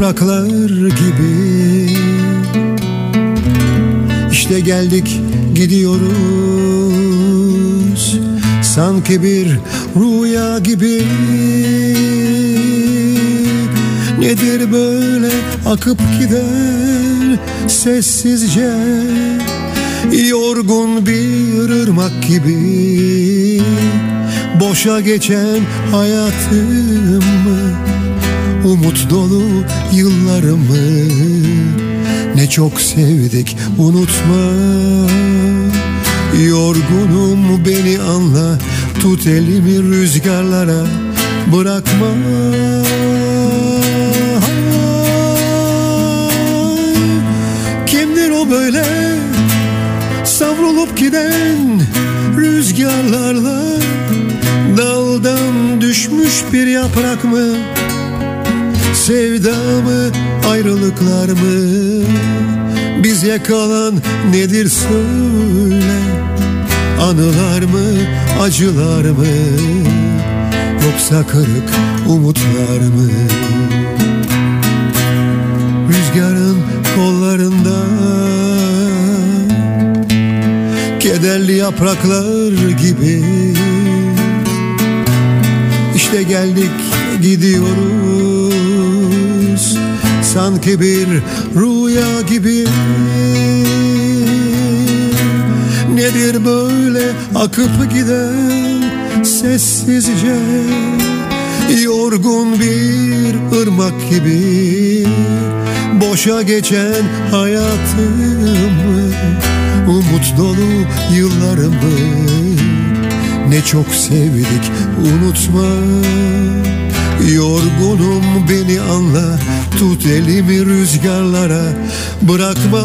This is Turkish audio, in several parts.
Yapraklar gibi. İşte geldik gidiyoruz. Sanki bir rüya gibi. Nedir böyle akıp giden sessizce? Yorgun bir ırmak gibi. Boşa geçen hayatımı Umut dolu yıllarımı. Ne çok sevdik unutma. Yorgunum beni anla Tut elimi rüzgarlara Bırakma. Kimdir o böyle Savrulup giden rüzgarlarla? Daldan düşmüş bir yaprak mı Sevda mı ayrılıklar mı? Bize kalan nedir söyle. Anılar mı acılar mı? Yoksa kırık umutlar mı? Rüzgarın kollarında Kederli yapraklar gibi. İşte geldik gidiyoruz Sanki bir rüya gibi. Nedir böyle akıp giden sessizce Yorgun bir ırmak gibi? Boşa geçen hayatımı Umut dolu yıllarımı Ne çok sevdik unutma Yorgunum beni anla. Tut elimi rüzgarlara. Bırakma.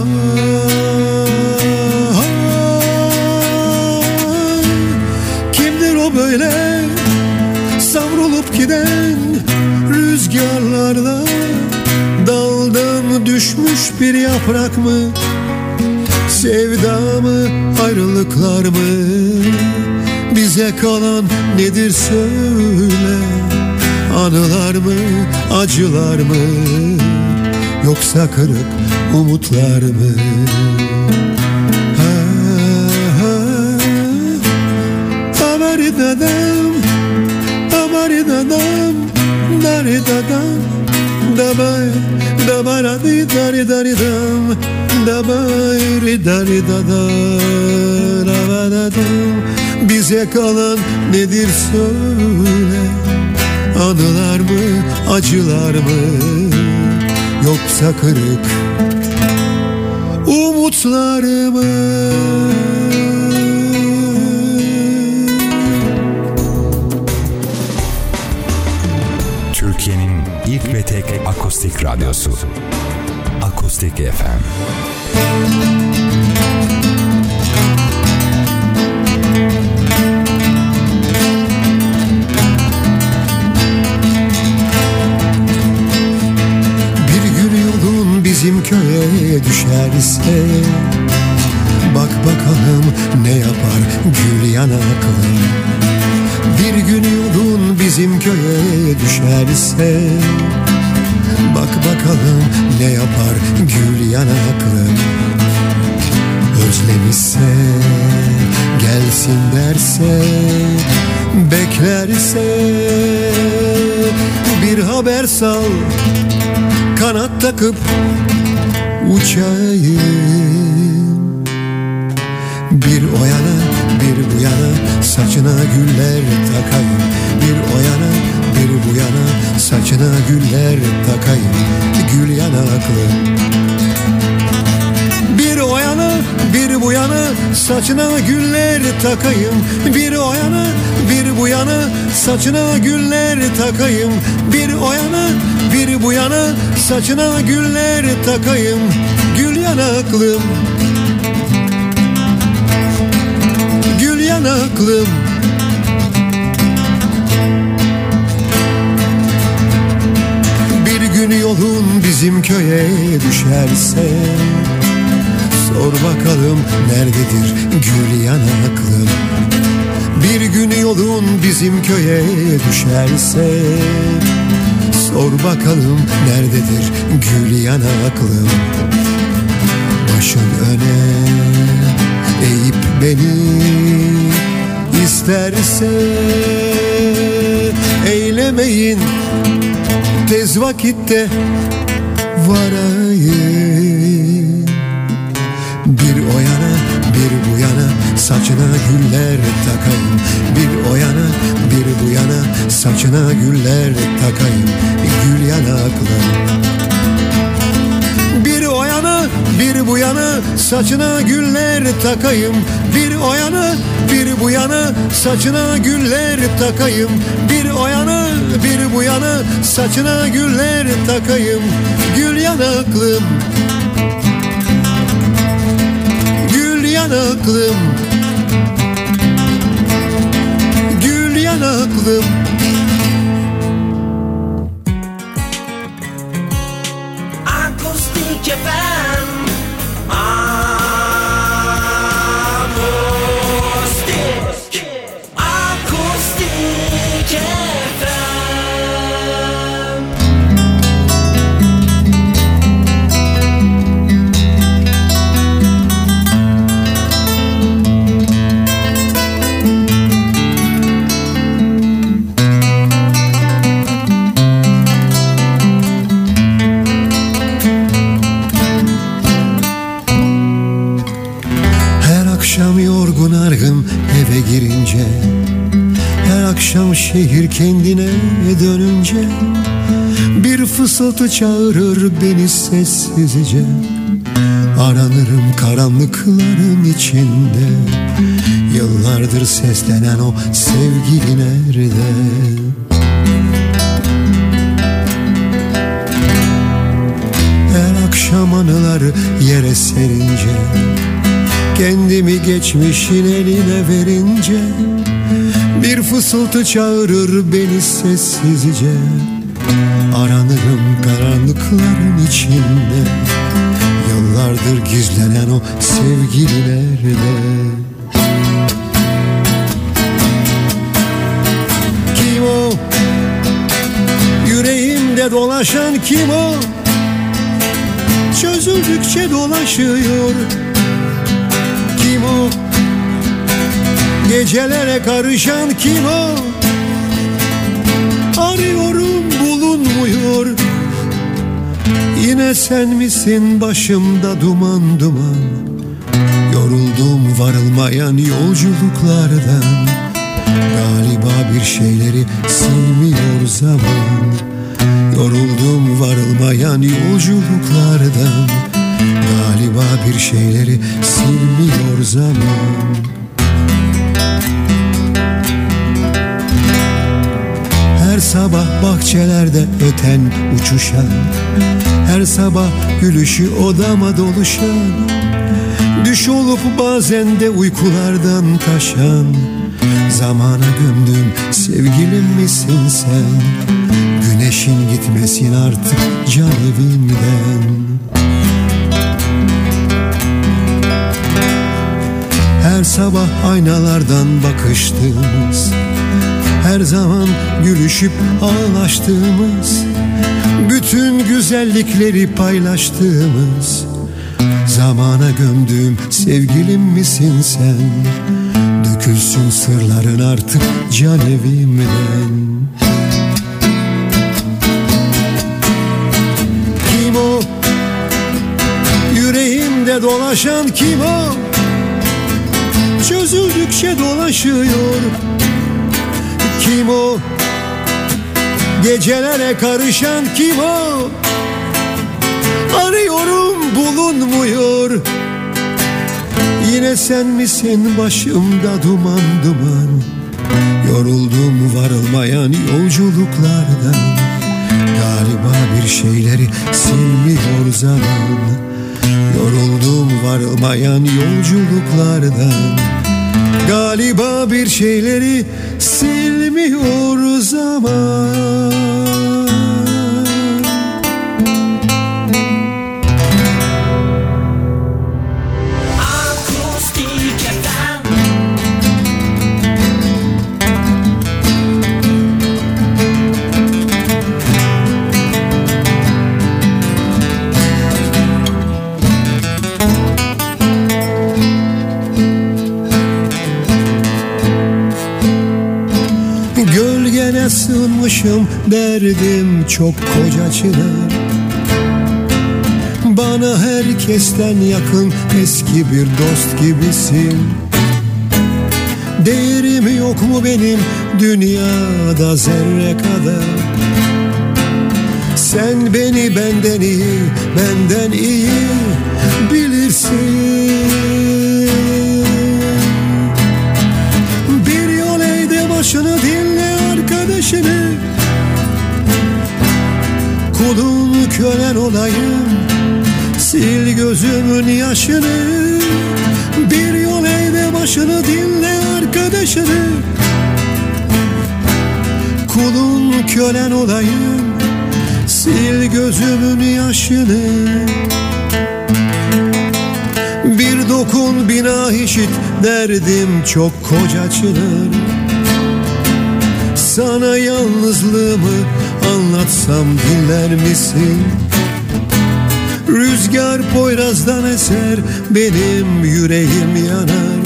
Kimdir o böyle? Savrulup giden Rüzgarlarla. Daldan düşmüş bir yaprak mı? Sevda mı ayrılıklar mı? Bize kalan nedir söyle Anılar mı acılar mı Yoksa kırık umutlar mı. Amari dadam Amari dadam Dari dadam Dabay Dabaradi dari dari dam Dabay dari dada Dabadadam Bize kalan nedir söyle Anılar mı acılar mı Yoksa kırık umutlar mı Türkiye'nin ilk ve tek akustik radyosu. Akustik FM. Bir bizim köye düşerse Bak bakalım ne yapar gül yanaklı Bir gün yolun bizim köye düşerse Bak bakalım ne yapar gül yanaklı Özlemişse gelsin derse Beklerse bir haber sal kanat takıp uçayım. Bir o yana bir bu yana saçına güller takayım. Bir o yana bir bu yana saçına güller takayım. Gül yanaklı. Bir o yana bir bu yana saçına güller takayım. Bir o yana bir bu yana saçına güller takayım. Bir o yana bir bu yana saçına güller takayım Gül yanaklım. Gül yanaklım. Bir gün yolun bizim köye düşerse Sor bakalım nerededir gül yanaklım. Bir gün yolun bizim köye düşerse Sor bakalım nerededir gül yanaklım Başın öne eğip beni isterse eylemeyin. Tez vakitte varayım saçına güller takayım. Bir o yana bir bu yana saçına güller takayım. Gül yanaklı. Bir o yana bir bu yana saçına güller takayım. Bir o yana bir bu yana saçına güller takayım. Bir o yana bir bu yana saçına güller takayım. Gül yanaklım. Gül yanaklım yanaklım fısıltı çağırır beni sessizce. Aranırım karanlıkların içinde. Yıllardır seslenen o sevgili nerede? Her akşam anılar yere serince Kendimi geçmişin eline verince Bir fısıltı çağırır beni sessizce Aranırım karanlıkların içinde Yıllardır gizlenen o sevgili nerede? Kim o? Yüreğimde dolaşan kim o? Çözüldükçe dolaşıyor kim o? Gecelere karışan kim o? Yine sen misin başımda duman duman? Yoruldum varılmayan yolculuklardan. Galiba bir şeyleri silmiyor zaman. Yoruldum varılmayan yolculuklardan. Galiba bir şeyleri silmiyor zaman sabah bahçelerde öten uçuşan Her sabah gülüşü odama doluşan Düş olup bazen de uykulardan taşan Zamana gömdüm sevgilim misin sen? Güneşin gitmesin artık can evimden. Her sabah aynalardan bakıştığımız Her zaman gülüşüp ağlaştığımız Bütün güzellikleri paylaştığımız Zamana gömdüğüm sevgilim misin sen Dökülsün sırların artık can evimden Kim o? Yüreğimde dolaşan kim o? Çözüldükçe dolaşıyor Kim o? Gecelere karışan kim o? Arıyorum bulunmuyor. Yine sen misin başımda duman duman? Yoruldum varılmayan yolculuklardan. Galiba bir şeyleri silmiyor zaman. Yoruldum varılmayan yolculuklardan. Galiba bir şeyleri silmiyor zaman başım derdim çok koca çınar Bana herkesten yakın eski bir dost gibisin. Değerim yok mu benim dünyada zerre kadar? Sen beni benden iyi, benden iyi bilirsin. Bir yol eğde başını dinle arkadaşını Kulun kölen olayım Sil gözümün yaşını. Bir yol eğde başını dinle arkadaşını. Kulun kölen olayım Sil gözümün yaşını. Bir dokun bina işit derdim çok koca çınar Sana yalnızlığımı anlatsam dinler misin? Rüzgar Poyraz'dan eser benim yüreğim yanar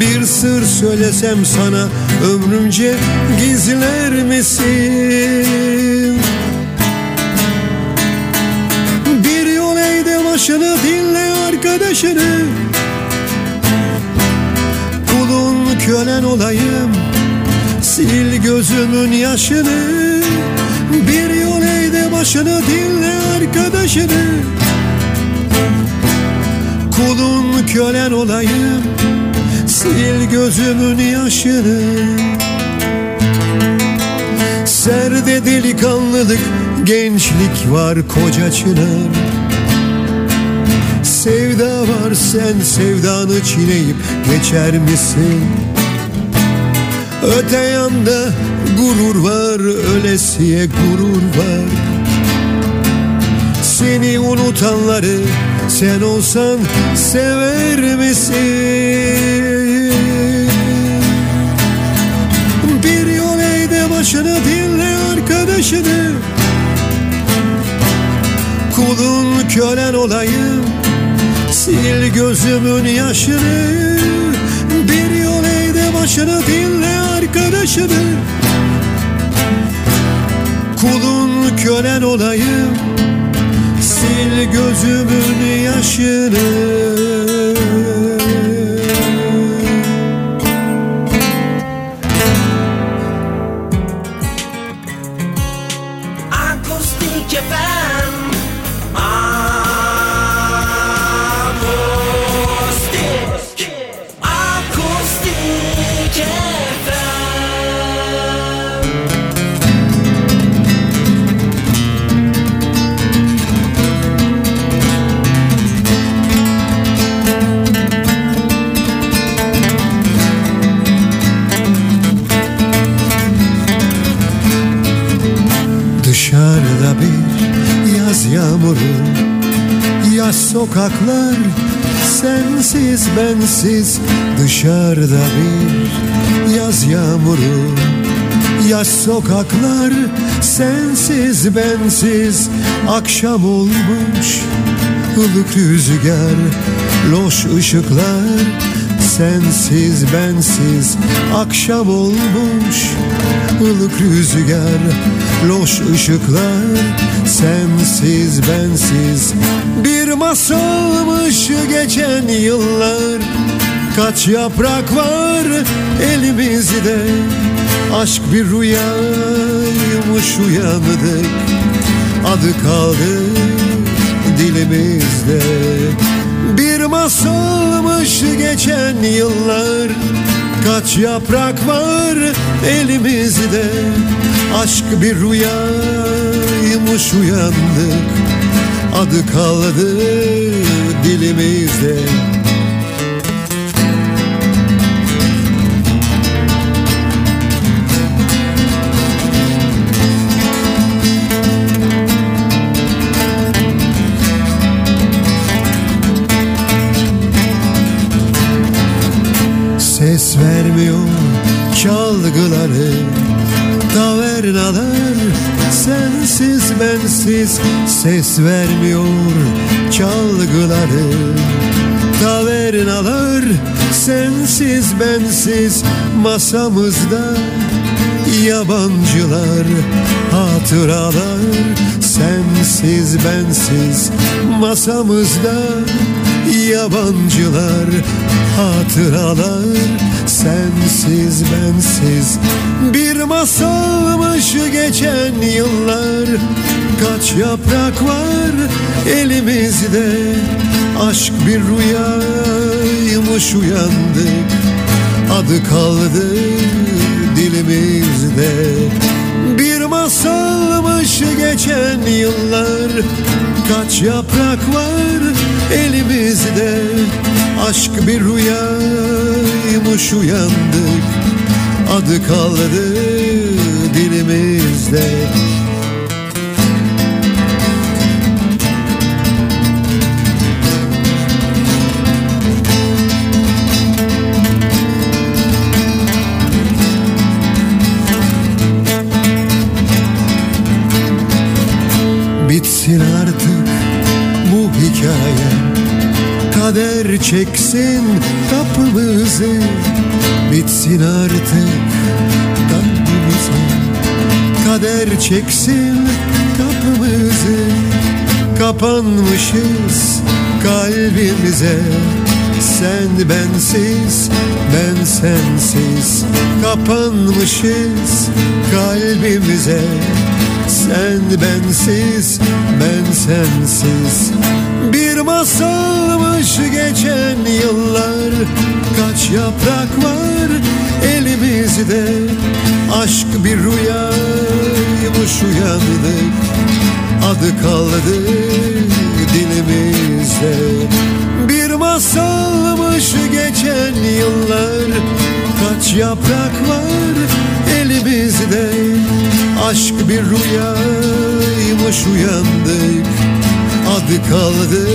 Bir sır söylesem sana ömrümce gizler misin? Bir yol eğde başını dinle arkadaşını Kulun kölen olayım Sil gözümün yaşını Bir yol eğde başını dinle arkadaşını. Kulun kölen olayım Sil gözümün yaşını. Serde delikanlılık Gençlik var koca çınar. Sevda var sen sevdanı çiğneyip geçer misin? Öte yanda gurur var ölesiye gurur var. Seni unutanları sen olsan sever misin? Bir yol eğde başını dinle arkadaşını. Kulun kölen olayım Sil gözümün yaşını başını dinle arkadaşını. Kulun kölen olayım. Sil gözümün yaşını sokaklar sensiz bensiz Dışarıda bir yaz yağmuru. Yaz sokaklar sensiz bensiz Akşam olmuş ılık rüzgar Loş ışıklar sensiz bensiz Akşam olmuş ılık rüzgar Loş ışıklar sensiz bensiz Bir masalmış geçen yıllar. Kaç yaprak var elimizde. Aşk bir rüyaymış uyandık Adı kaldı dilimizde. Bir masalmış geçen yıllar. Kaç yaprak var elimizde. Aşk bir rüyaymış uyandık Adı kaldı dilimizde bensiz Ses vermiyor çalgıları. Tavernalar sensiz bensiz Masamızda. Yabancılar, hatıralar Sensiz bensiz masamızda Yabancılar, hatıralar Sensiz bensiz. Bir masalmış geçen yıllar Kaç yaprak var elimizde. Aşk bir rüyaymış uyandık Adı kaldı dilimizde masalmış geçen yıllar. Kaç yaprak var elimizde. Aşk bir rüyaymış uyandık. Adı kaldı dilimizde çeksin kapımızı. Bitsin artık kalbimize Kader çeksin kapımızı. Kapanmışız kalbimize. Sen bensiz ben sensiz. Kapanmışız kalbimize. Sen bensiz, ben sensiz. Bir masalmış geçen yıllar. Kaç yaprak var elimizde. Aşk bir rüyaymış uyandık Adı kaldı dilimizde. Bir masalmış geçen yıllar. Kaç yaprak var elimizde. Aşk bir rüyaymış uyandık Adı kaldı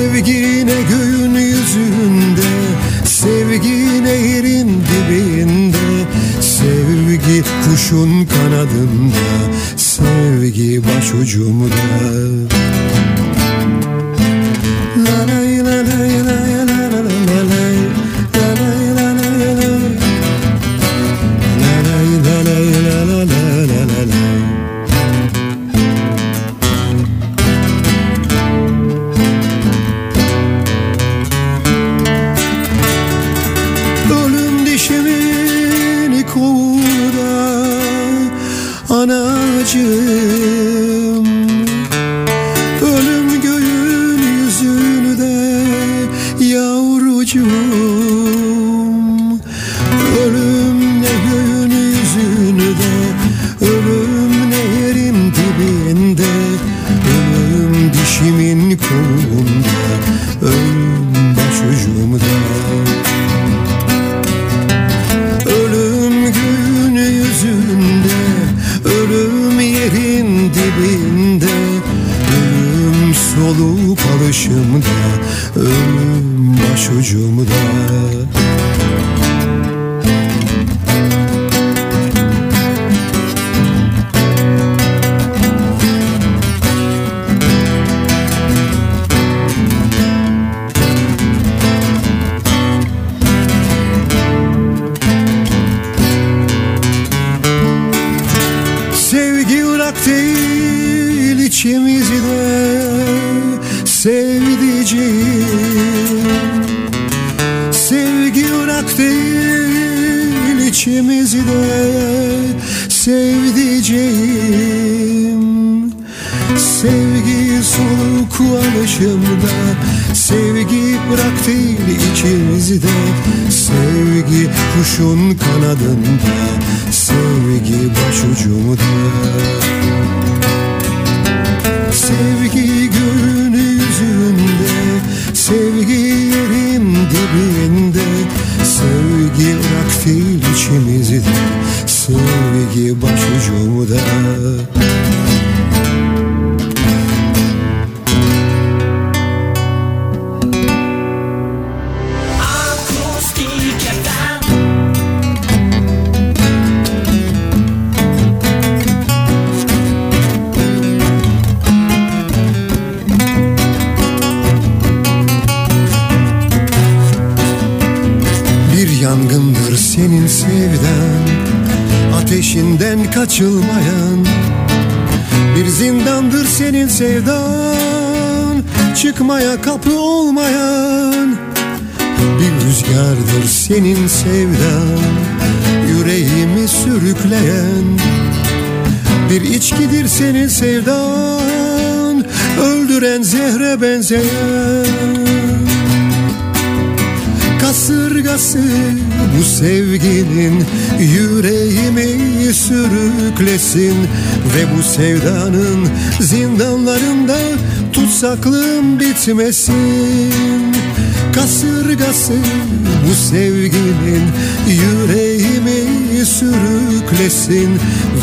Sevgine göğün yüzünde Sevgine yerin dibinde Sevgi kuşun kanadında Sevgi başucumda değil içimizde sevdiceğim. Sevgi soluk alışımda Sevgi bırak değil içimizde. Sevgi kuşun kanadında Sevgi başucumda. Sevgi göğün yüzünde Sevgi yerin dibinde. Sevgi değil içimizde Sevgi başucumda yangındır senin sevdan Ateşinden kaçılmayan. Bir zindandır senin sevdan Çıkmaya kapı olmayan. Bir rüzgardır senin sevdan Yüreğimi sürükleyen. Bir içkidir senin sevdan Öldüren zehre benzeyen kasırgası bu sevginin yüreğimi sürüklesin ve bu sevdanın zindanlarında tutsaklığım bitmesin. Kasırgası bu sevginin yüreğimi sürüklesin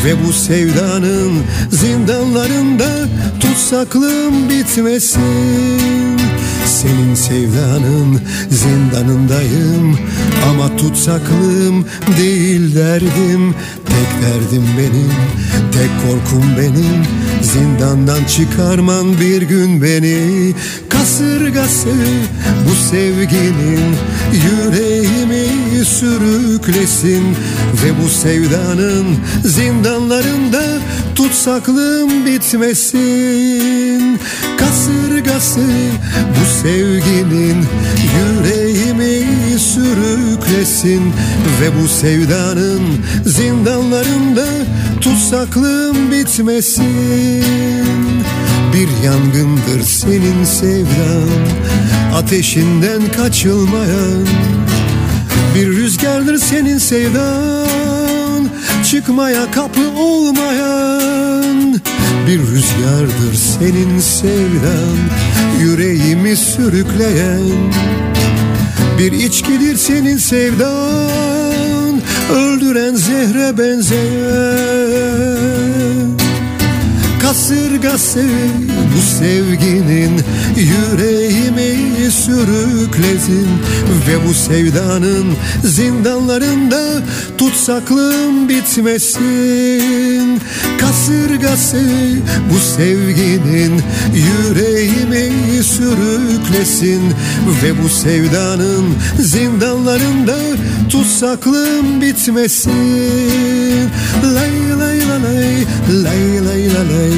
ve bu sevdanın zindanlarında tutsaklığım bitmesin senin sevdanın zindanındayım. Ama tutsaklığım değil derdim. Tek derdim benim, tek korkum benim. Zindandan çıkarman bir gün beni. Kasırgası bu sevginin Yüreğimi sürüklesin. Ve bu sevdanın zindanlarında Tutsaklığım bitmesin. Kasırgası bu sevginin Yüreğimi sürüklesin. Ve bu sevdanın zindanlarında Tutsaklığım bitmesin. Bir yangındır senin sevdan Ateşinden kaçılmayan. Bir rüzgardır senin sevdan Çıkmaya kapı olmayan Bir rüzgardır senin sevdan Yüreğimi sürükleyen Bir içkidir senin sevdan Öldüren zehre benzeyen kasırgası bu sevginin yüreğimi sürüklesin ve bu sevdanın zindanlarında tutsaklığım bitmesin. Kasırgası bu sevginin yüreğimi sürüklesin ve bu sevdanın zindanlarında tutsaklığım bitmesin. Lay lay lay lay lay lay lay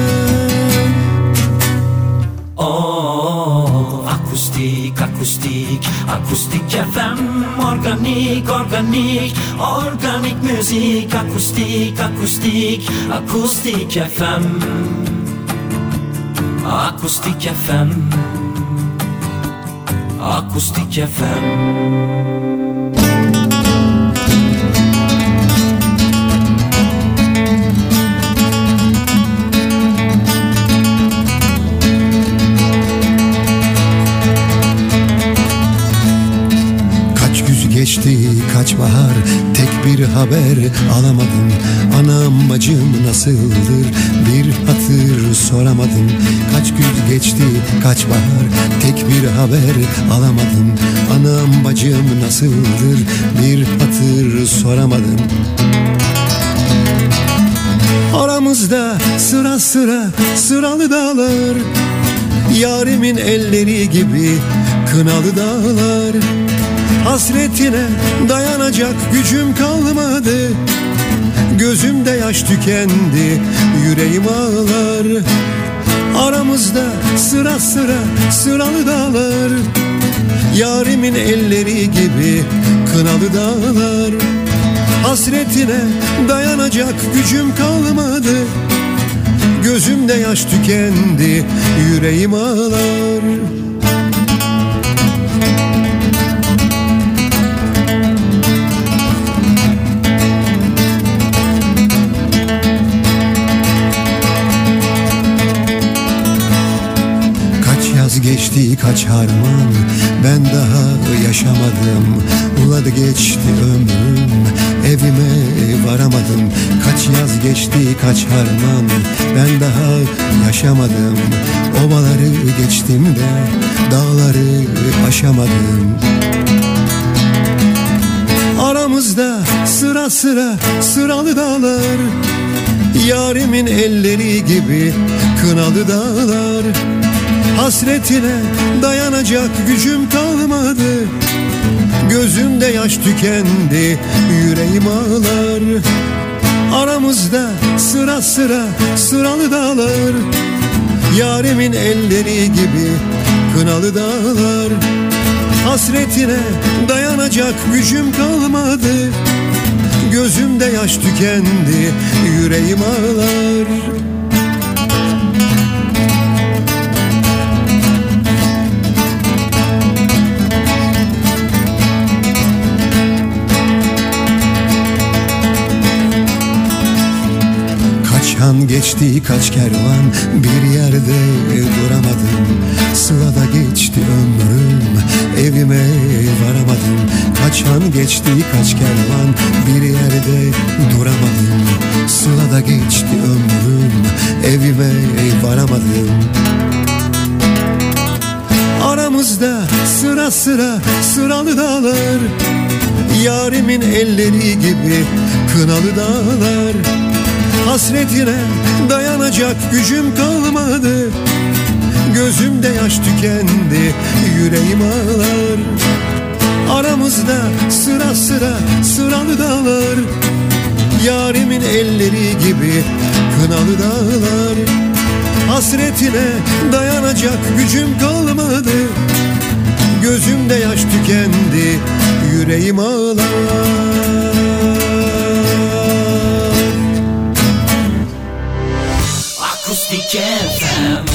akustik, akustik, akustik FM Organik, organik, organik müzik Akustik, akustik, akustik FM Akustik FM Akustik FM geçti kaç bahar? Tek bir haber alamadım. Anam bacım nasıldır? Bir hatır soramadım. Kaç gün geçti kaç bahar? Tek bir haber alamadım. Anam bacım nasıldır? Bir hatır soramadım. Aramızda sıra sıra sıralı dağlar. Yarimin elleri gibi kınalı dağlar Hasretine dayanacak gücüm kalmadı. Gözümde yaş tükendi yüreğim ağlar. Aramızda sıra sıra sıralı dağlar. Yarimin elleri gibi kınalı dağlar. Hasretine dayanacak gücüm kalmadı. Gözümde yaş tükendi yüreğim ağlar geçti kaç harman Ben daha yaşamadım. Uladı geçti ömrüm Evime varamadım. Kaç yaz geçti kaç harman Ben daha yaşamadım. Ovaları geçtim de Dağları aşamadım. Aramızda sıra sıra sıralı dağlar. Yarimin elleri gibi kınalı dağlar Hasretine dayanacak gücüm kalmadı. Gözümde yaş tükendi yüreğim ağlar. Aramızda sıra sıra sıralı dağlar. Yarimin elleri gibi kınalı dağlar. Hasretine dayanacak gücüm kalmadı. Gözümde yaş tükendi yüreğim ağlar Kaç han geçti kaç kervan bir yerde duramadım. Sılada geçti ömrüm evime varamadım. Kaç han geçti kaç kervan bir yerde duramadım. Sılada geçti ömrüm evime varamadım. Aramızda sıra sıra sıralı dağlar. Yarimin elleri gibi kınalı dağlar Hasretine dayanacak gücüm kalmadı. Gözümde yaş tükendi yüreğim ağlar. Aramızda sıra sıra sıralı dağlar. Yarimin elleri gibi kınalı dağlar. Hasretine dayanacak gücüm kalmadı. Gözümde yaş tükendi yüreğim ağlar Akustik FM